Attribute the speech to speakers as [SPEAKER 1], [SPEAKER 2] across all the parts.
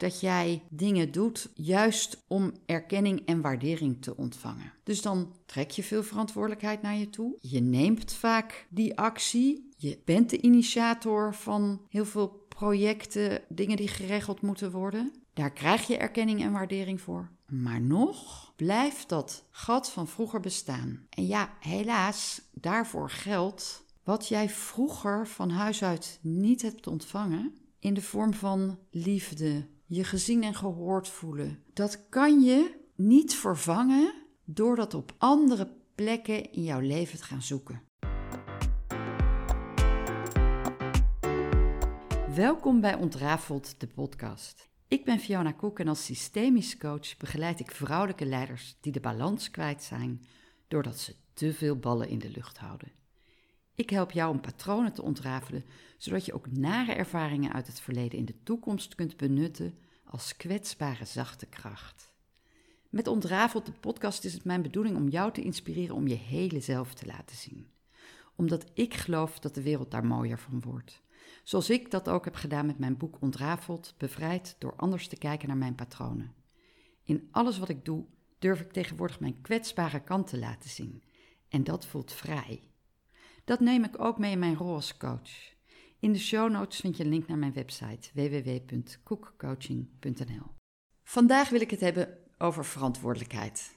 [SPEAKER 1] dat jij dingen doet juist om erkenning en waardering te ontvangen. Dus dan trek je veel verantwoordelijkheid naar je toe. Je neemt vaak die actie. Je bent de initiator van heel veel projecten, dingen die geregeld moeten worden. Daar krijg je erkenning en waardering voor. Maar nog blijft dat gat van vroeger bestaan. En ja, helaas, daarvoor geldt wat jij vroeger van huis uit niet hebt ontvangen in de vorm van liefde, je gezien en gehoord voelen. Dat kan je niet vervangen door dat op andere plekken in jouw leven te gaan zoeken. Welkom bij Ontrafeld, de podcast. Ik ben Fiona Koek en als systemisch coach begeleid ik vrouwelijke leiders die de balans kwijt zijn doordat ze te veel ballen in de lucht houden. Ik help jou om patronen te ontrafelen, zodat je ook nare ervaringen uit het verleden in de toekomst kunt benutten als kwetsbare zachte kracht. Met Ontrafeld de podcast is het mijn bedoeling om jou te inspireren om je hele zelf te laten zien. Omdat ik geloof dat de wereld daar mooier van wordt. Zoals ik dat ook heb gedaan met mijn boek Ontrafeld, bevrijd door anders te kijken naar mijn patronen. In alles wat ik doe, durf ik tegenwoordig mijn kwetsbare kant te laten zien. En dat voelt vrij. Dat neem ik ook mee in mijn rol als coach. In de show notes vind je een link naar mijn website www.koekcoaching.nl. Vandaag wil ik het hebben over verantwoordelijkheid.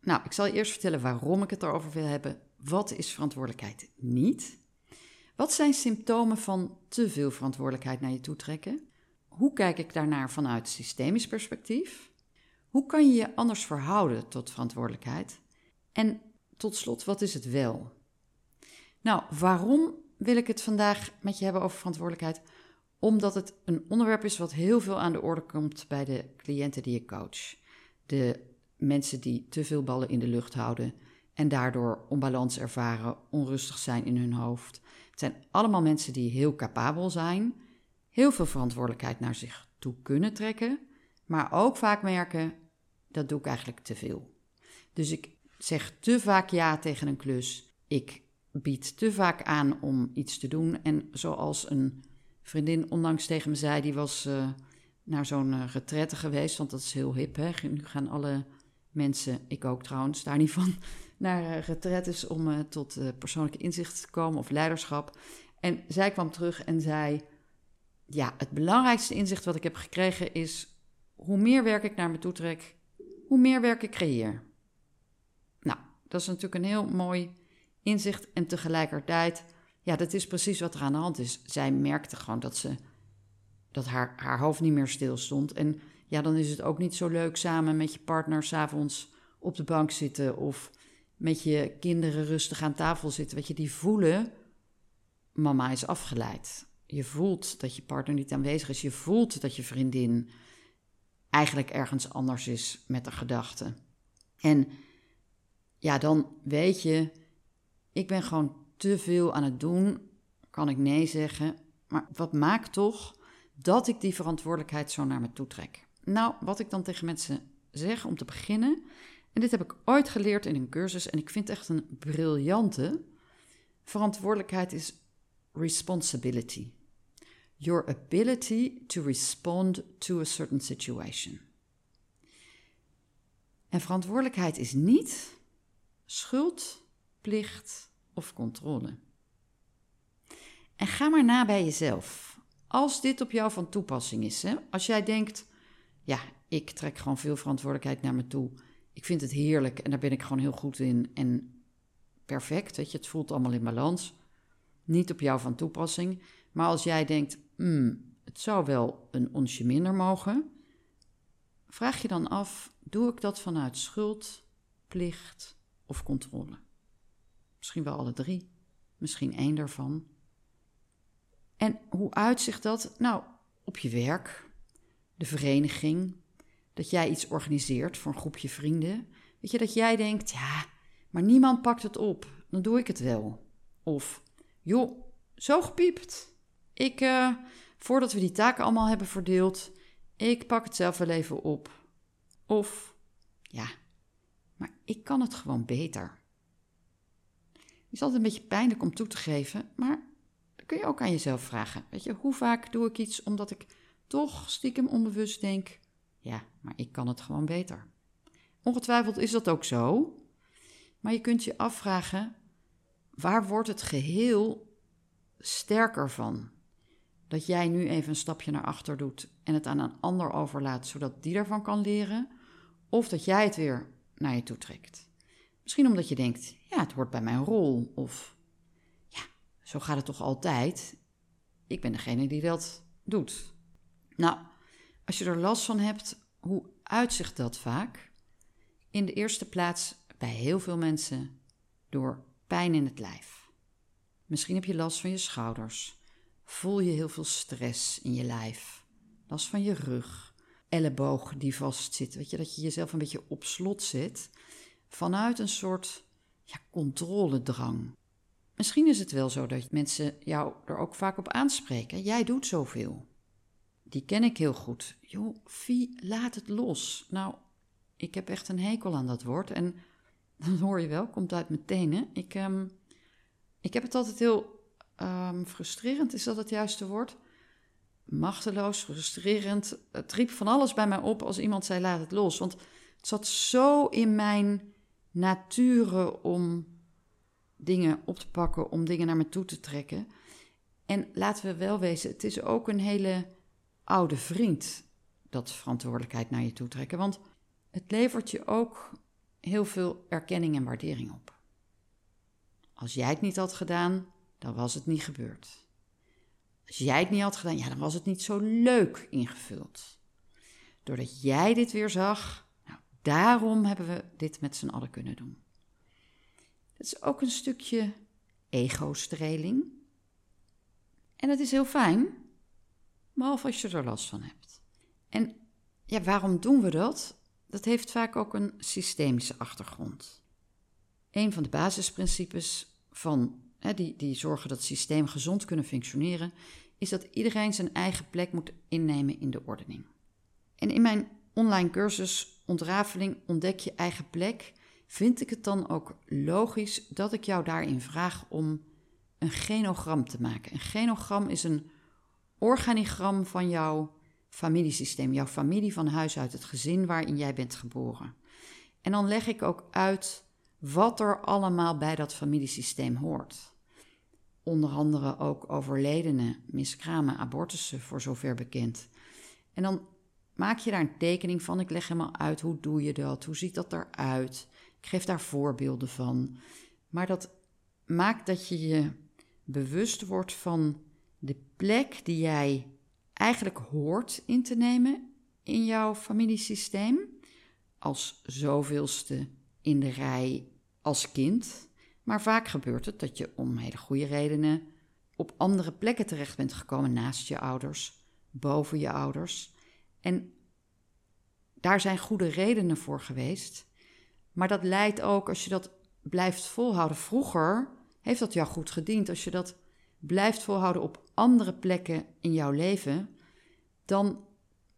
[SPEAKER 1] Nou, ik zal je eerst vertellen waarom ik het erover wil hebben. Wat is verantwoordelijkheid niet? Wat zijn symptomen van te veel verantwoordelijkheid naar je toe trekken? Hoe kijk ik daarnaar vanuit systemisch perspectief? Hoe kan je je anders verhouden tot verantwoordelijkheid? En tot slot, wat is het wel? Nou, waarom wil ik het vandaag met je hebben over verantwoordelijkheid? Omdat het een onderwerp is wat heel veel aan de orde komt bij de cliënten die ik coach. De mensen die te veel ballen in de lucht houden en daardoor onbalans ervaren, onrustig zijn in hun hoofd. Het zijn allemaal mensen die heel capabel zijn, heel veel verantwoordelijkheid naar zich toe kunnen trekken, maar ook vaak merken: dat doe ik eigenlijk te veel. Dus ik zeg te vaak ja tegen een klus. Ik bied te vaak aan om iets te doen. En zoals een vriendin onlangs tegen me zei, die was uh, naar zo'n uh, geweest, want dat is heel hip. Hè? Nu gaan alle mensen, ik ook trouwens, daar niet van, naar uh, om tot persoonlijke inzichten te komen of leiderschap. En zij kwam terug en zei: Ja, het belangrijkste inzicht wat ik heb gekregen is: hoe meer werk ik naar me toe trek, hoe meer werk ik creëer. Nou, dat is natuurlijk een heel mooi inzicht en tegelijkertijd, ja, dat is precies wat er aan de hand is. Zij merkte gewoon dat ze dat haar, haar hoofd niet meer stil stond. En ja, dan is het ook niet zo leuk samen met je partner s'avonds op de bank zitten of met je kinderen rustig aan tafel zitten. Weet je, die voelen, mama is afgeleid. Je voelt dat je partner niet aanwezig is. Je voelt dat je vriendin eigenlijk ergens anders is met de gedachten. En ja, dan weet je, ik ben gewoon te veel aan het doen, kan ik nee zeggen. Maar wat maakt toch dat ik die verantwoordelijkheid zo naar me toe trek? Nou, wat ik dan tegen mensen zeg om te beginnen, en dit heb ik ooit geleerd in een cursus en ik vind het echt een briljante. Verantwoordelijkheid is responsibility. Your ability to respond to a certain situation. En verantwoordelijkheid is niet schuld, plicht of controle. En ga maar na bij jezelf. Als dit op jou van toepassing is, hè? als jij denkt, ja, ik trek gewoon veel verantwoordelijkheid naar me toe. Ik vind het heerlijk en daar ben ik gewoon heel goed in en perfect, weet je, het voelt allemaal in balans. Niet op jou van toepassing. Maar als jij denkt, hmm, het zou wel een onsje minder mogen, vraag je dan af, doe ik dat vanuit schuld, plicht of controle? Misschien wel alle drie, misschien één daarvan. En hoe uitzicht dat? Nou, op je werk, de vereniging, dat jij iets organiseert voor een groepje vrienden. Weet je, dat jij denkt, ja, maar niemand pakt het op, dan doe ik het wel. Of, joh, zo gepiept. Ik, uh, voordat we die taken allemaal hebben verdeeld, ik pak het zelf wel even op. Of, ja, maar ik kan het gewoon beter is altijd een beetje pijnlijk om toe te geven, maar dan kun je ook aan jezelf vragen. Weet je, hoe vaak doe ik iets omdat ik toch stiekem onbewust denk: ja, maar ik kan het gewoon beter. Ongetwijfeld is dat ook zo, maar je kunt je afvragen: waar wordt het geheel sterker van? Dat jij nu even een stapje naar achter doet en het aan een ander overlaat, zodat die daarvan kan leren, of dat jij het weer naar je toe trekt. Misschien omdat je denkt: ja, het hoort bij mijn rol, of ja, zo gaat het toch altijd. Ik ben degene die dat doet. Nou, als je er last van hebt, hoe uitzicht dat vaak? In de eerste plaats bij heel veel mensen door pijn in het lijf. Misschien heb je last van je schouders. Voel je heel veel stress in je lijf. Last van je rug. Elleboog die vastzit. Weet je, dat je jezelf een beetje op slot zit. Vanuit een soort ja, controledrang. Misschien is het wel zo dat mensen jou er ook vaak op aanspreken. Jij doet zoveel. Die ken ik heel goed. Joh, Vie, laat het los. Nou, ik heb echt een hekel aan dat woord. En dat hoor je wel, komt uit mijn tenen. Ik, um, ik heb het altijd heel um, frustrerend, is dat het juiste woord? Machteloos, frustrerend. Het riep van alles bij mij op als iemand zei: laat het los. Want het zat zo in mijn nature om dingen op te pakken, om dingen naar me toe te trekken. En laten we wel wezen, het is ook een hele oude vriend, dat verantwoordelijkheid naar je toe trekken. Want het levert je ook heel veel erkenning en waardering op. Als jij het niet had gedaan, dan was het niet gebeurd. Als jij het niet had gedaan, ja, dan was het niet zo leuk ingevuld. Doordat jij dit weer zag, daarom hebben we dit met z'n allen kunnen doen. Het is ook een stukje ego-streling. En het is heel fijn, behalve als je er last van hebt. En ja, waarom doen we dat? Dat heeft vaak ook een systemische achtergrond. Een van de basisprincipes van, hè, die, die zorgen dat het systeem gezond kunnen functioneren, is dat iedereen zijn eigen plek moet innemen in de ordening. En in mijn online cursus Ontrafeling ontdek je eigen plek vind ik het dan ook logisch dat ik jou daarin vraag om een genogram te maken. Een genogram is een organigram van jouw familiesysteem, jouw familie van huis uit, het gezin waarin jij bent geboren. En dan leg ik ook uit wat er allemaal bij dat familiesysteem hoort. Onder andere ook overledenen, miskramen, abortussen, voor zover bekend. En dan maak je daar een tekening van. Ik leg helemaal uit hoe doe je dat, hoe ziet dat eruit. Ik geef daar voorbeelden van. Maar dat maakt dat je je bewust wordt van de plek die jij eigenlijk hoort in te nemen in jouw familiesysteem. Als zoveelste in de rij als kind. Maar vaak gebeurt het dat je om hele goede redenen op andere plekken terecht bent gekomen naast je ouders, boven je ouders. En daar zijn goede redenen voor geweest. Maar dat leidt ook, als je dat blijft volhouden. Vroeger heeft dat jou goed gediend. Als je dat blijft volhouden op andere plekken in jouw leven, dan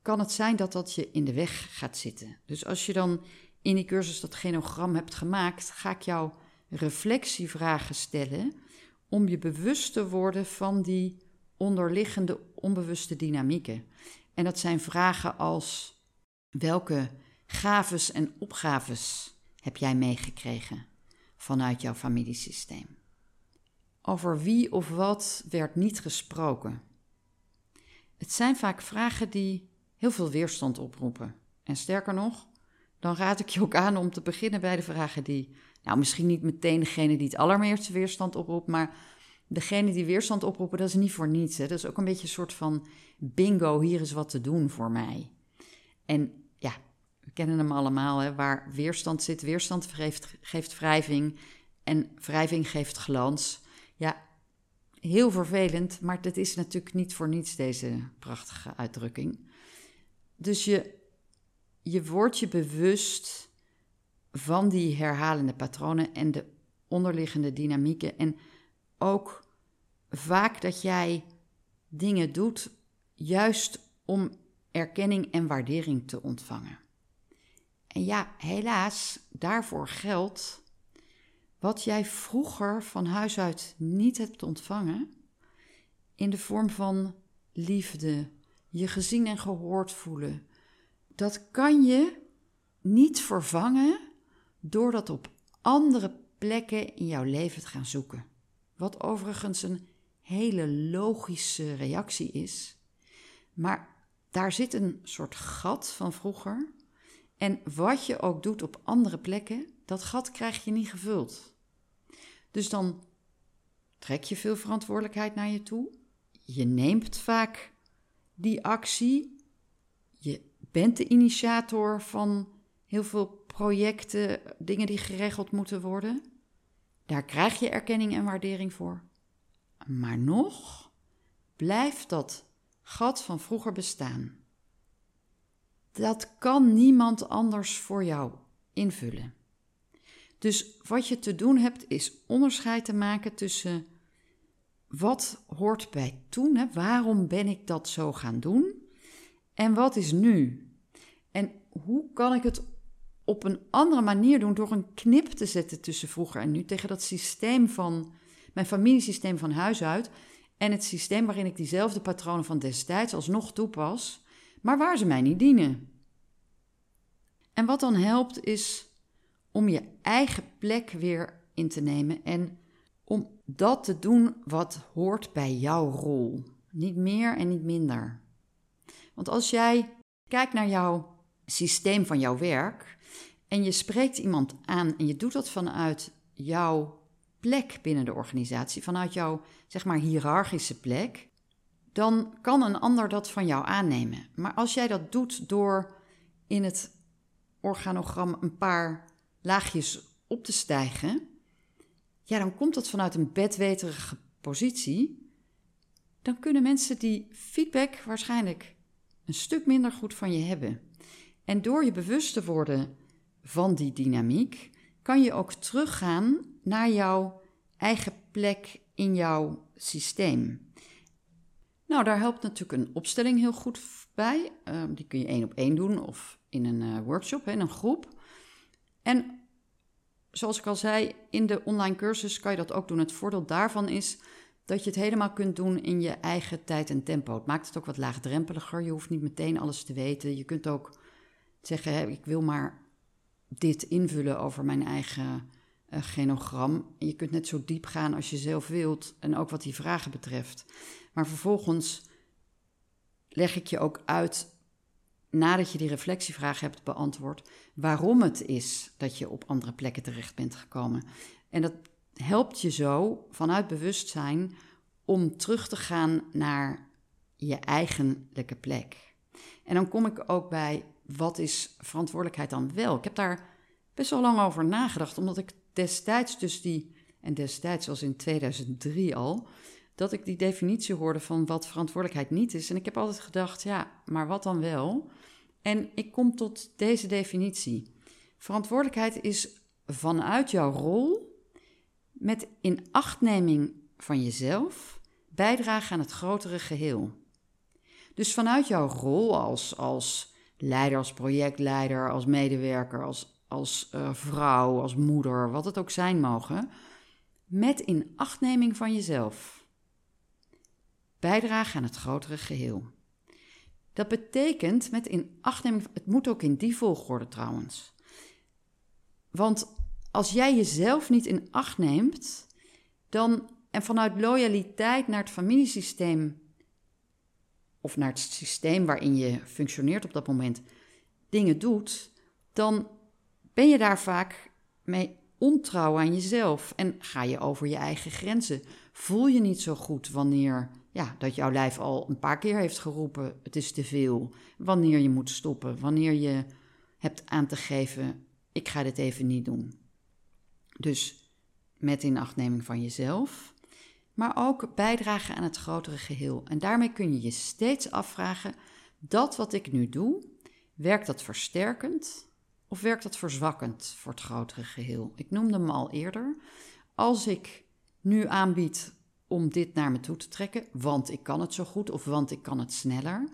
[SPEAKER 1] kan het zijn dat dat je in de weg gaat zitten. Dus als je dan in die cursus dat genogram hebt gemaakt, ga ik jou reflectievragen stellen om je bewust te worden van die onderliggende onbewuste dynamieken. En dat zijn vragen als welke gaves en opgaves heb jij meegekregen vanuit jouw familiesysteem? Over wie of wat werd niet gesproken? Het zijn vaak vragen die heel veel weerstand oproepen. En sterker nog, dan raad ik je ook aan om te beginnen bij de vragen die, nou misschien niet meteen degene die het allermeerste weerstand oproept, maar degene die weerstand oproepen, dat is niet voor niets. Hè? Dat is ook een beetje een soort van bingo, hier is wat te doen voor mij. En ja, we kennen hem allemaal, hè? waar weerstand zit, weerstand geeft, geeft wrijving en wrijving geeft glans. Ja, heel vervelend, maar dat is natuurlijk niet voor niets deze prachtige uitdrukking. Dus je, je wordt je bewust van die herhalende patronen en de onderliggende dynamieken. En ook vaak dat jij dingen doet juist om erkenning en waardering te ontvangen. En ja, helaas, daarvoor geldt wat jij vroeger van huis uit niet hebt ontvangen, in de vorm van liefde, je gezien en gehoord voelen, dat kan je niet vervangen door dat op andere plekken in jouw leven te gaan zoeken. Wat overigens een hele logische reactie is. Maar daar zit een soort gat van vroeger. En wat je ook doet op andere plekken, dat gat krijg je niet gevuld. Dus dan trek je veel verantwoordelijkheid naar je toe. Je neemt vaak die actie. Je bent de initiator van heel veel projecten, dingen die geregeld moeten worden. Daar krijg je erkenning en waardering voor. Maar nog blijft dat gat van vroeger bestaan. Dat kan niemand anders voor jou invullen. Dus wat je te doen hebt, is onderscheid te maken tussen wat hoort bij toen, hè? waarom ben ik dat zo gaan doen, en wat is nu. En hoe kan ik het op een andere manier doen door een knip te zetten tussen vroeger en nu, tegen dat systeem van mijn familiesysteem van huis uit en het systeem waarin ik diezelfde patronen van destijds alsnog toepas, maar waar ze mij niet dienen. En wat dan helpt is om je eigen plek weer in te nemen en om dat te doen wat hoort bij jouw rol. Niet meer en niet minder. Want als jij kijkt naar jouw systeem van jouw werk en je spreekt iemand aan en je doet dat vanuit jouw plek binnen de organisatie, vanuit jouw zeg maar hiërarchische plek, dan kan een ander dat van jou aannemen. Maar als jij dat doet door in het organogram een paar laagjes op te stijgen, ja, dan komt dat vanuit een bedweterige positie. Dan kunnen mensen die feedback waarschijnlijk een stuk minder goed van je hebben. En door je bewust te worden van die dynamiek, kan je ook teruggaan naar jouw eigen plek in jouw systeem. Nou, daar helpt natuurlijk een opstelling heel goed bij. Ehm, die kun je één op één doen of in een uh, workshop, in een groep. En zoals ik al zei, in de online cursus kan je dat ook doen. Het voordeel daarvan is dat je het helemaal kunt doen in je eigen tijd en tempo. Het maakt het ook wat laagdrempeliger. Je hoeft niet meteen alles te weten. Je kunt ook zeggen: ik wil maar dit invullen over mijn eigen uh, genogram. Je kunt net zo diep gaan als je zelf wilt en ook wat die vragen betreft. Maar vervolgens leg ik je ook uit, nadat je die reflectievraag hebt beantwoord, waarom het is dat je op andere plekken terecht bent gekomen. En dat helpt je zo vanuit bewustzijn om terug te gaan naar je eigenlijke plek. En dan kom ik ook bij wat is verantwoordelijkheid dan wel? Ik heb daar best wel lang over nagedacht, omdat ik destijds dus die, en destijds als in 2003 al, dat ik die definitie hoorde van wat verantwoordelijkheid niet is. En ik heb altijd gedacht, ja, maar wat dan wel? En ik kom tot deze definitie. Verantwoordelijkheid is vanuit jouw rol, met inachtneming van jezelf, bijdragen aan het grotere geheel. Dus vanuit jouw rol als, als leider, als projectleider, als medewerker, als, als uh, vrouw, als moeder, wat het ook zijn mogen, met inachtneming van jezelf. Bijdragen aan het grotere geheel. Dat betekent met inachtneming, het moet ook in die volgorde trouwens. Want als jij jezelf niet in acht neemt, dan en vanuit loyaliteit naar het familiesysteem of naar het systeem waarin je functioneert op dat moment dingen doet, dan ben je daar vaak mee ontrouw aan jezelf en ga je over je eigen grenzen. Voel je niet zo goed wanneer ja, dat jouw lijf al een paar keer heeft geroepen: het is te veel. Wanneer je moet stoppen, wanneer je hebt aan te geven: ik ga dit even niet doen. Dus met inachtneming van jezelf, maar ook bijdragen aan het grotere geheel. En daarmee kun je je steeds afvragen: dat wat ik nu doe, werkt dat versterkend of werkt dat verzwakkend voor het grotere geheel? Ik noemde hem al eerder. Als ik nu aanbied om dit naar me toe te trekken, want ik kan het zo goed of want ik kan het sneller,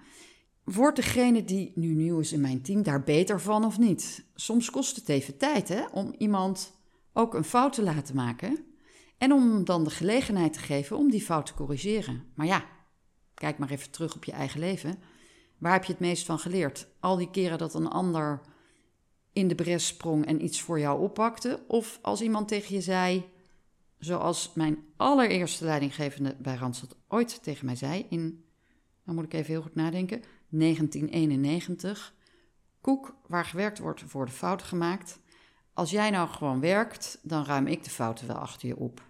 [SPEAKER 1] wordt degene die nu nieuw is in mijn team daar beter van of niet? Soms kost het even tijd hè, om iemand ook een fout te laten maken en om dan de gelegenheid te geven om die fout te corrigeren. Maar ja, kijk maar even terug op je eigen leven. Waar heb je het meest van geleerd? Al die keren dat een ander in de bres sprong en iets voor jou oppakte? Of als iemand tegen je zei, zoals mijn allereerste leidinggevende bij Randstad ooit tegen mij zei in, dan moet ik even heel goed nadenken, 1991. Koek, waar gewerkt wordt, worden fouten gemaakt. Als jij nou gewoon werkt, dan ruim ik de fouten wel achter je op.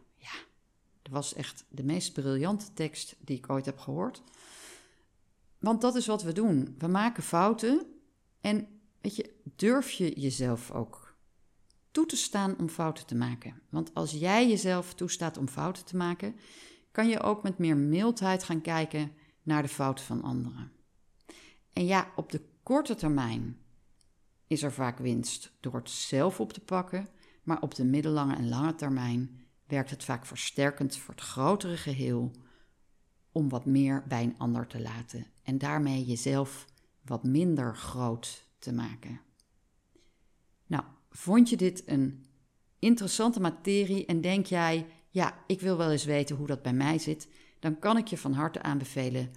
[SPEAKER 1] Was echt de meest briljante tekst die ik ooit heb gehoord. Want dat is wat we doen. We maken fouten en weet je, durf je jezelf ook toe te staan om fouten te maken. Want als jij jezelf toestaat om fouten te maken, kan je ook met meer mildheid gaan kijken naar de fouten van anderen. En ja, op de korte termijn is er vaak winst door het zelf op te pakken, maar op de middellange en lange termijn werkt het vaak versterkend voor het grotere geheel om wat meer bij een ander te laten en daarmee jezelf wat minder groot te maken. Nou, vond je dit een interessante materie en denk jij, ja, ik wil wel eens weten hoe dat bij mij zit, dan kan ik je van harte aanbevelen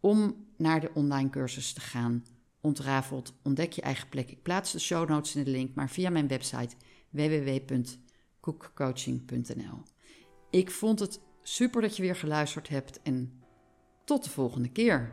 [SPEAKER 1] om naar de online cursus te gaan. Ontrafeld, ontdek je eigen plek. Ik plaats de show notes in de link, maar via mijn website koekcoaching.nl. Ik vond het super dat je weer geluisterd hebt en tot de volgende keer.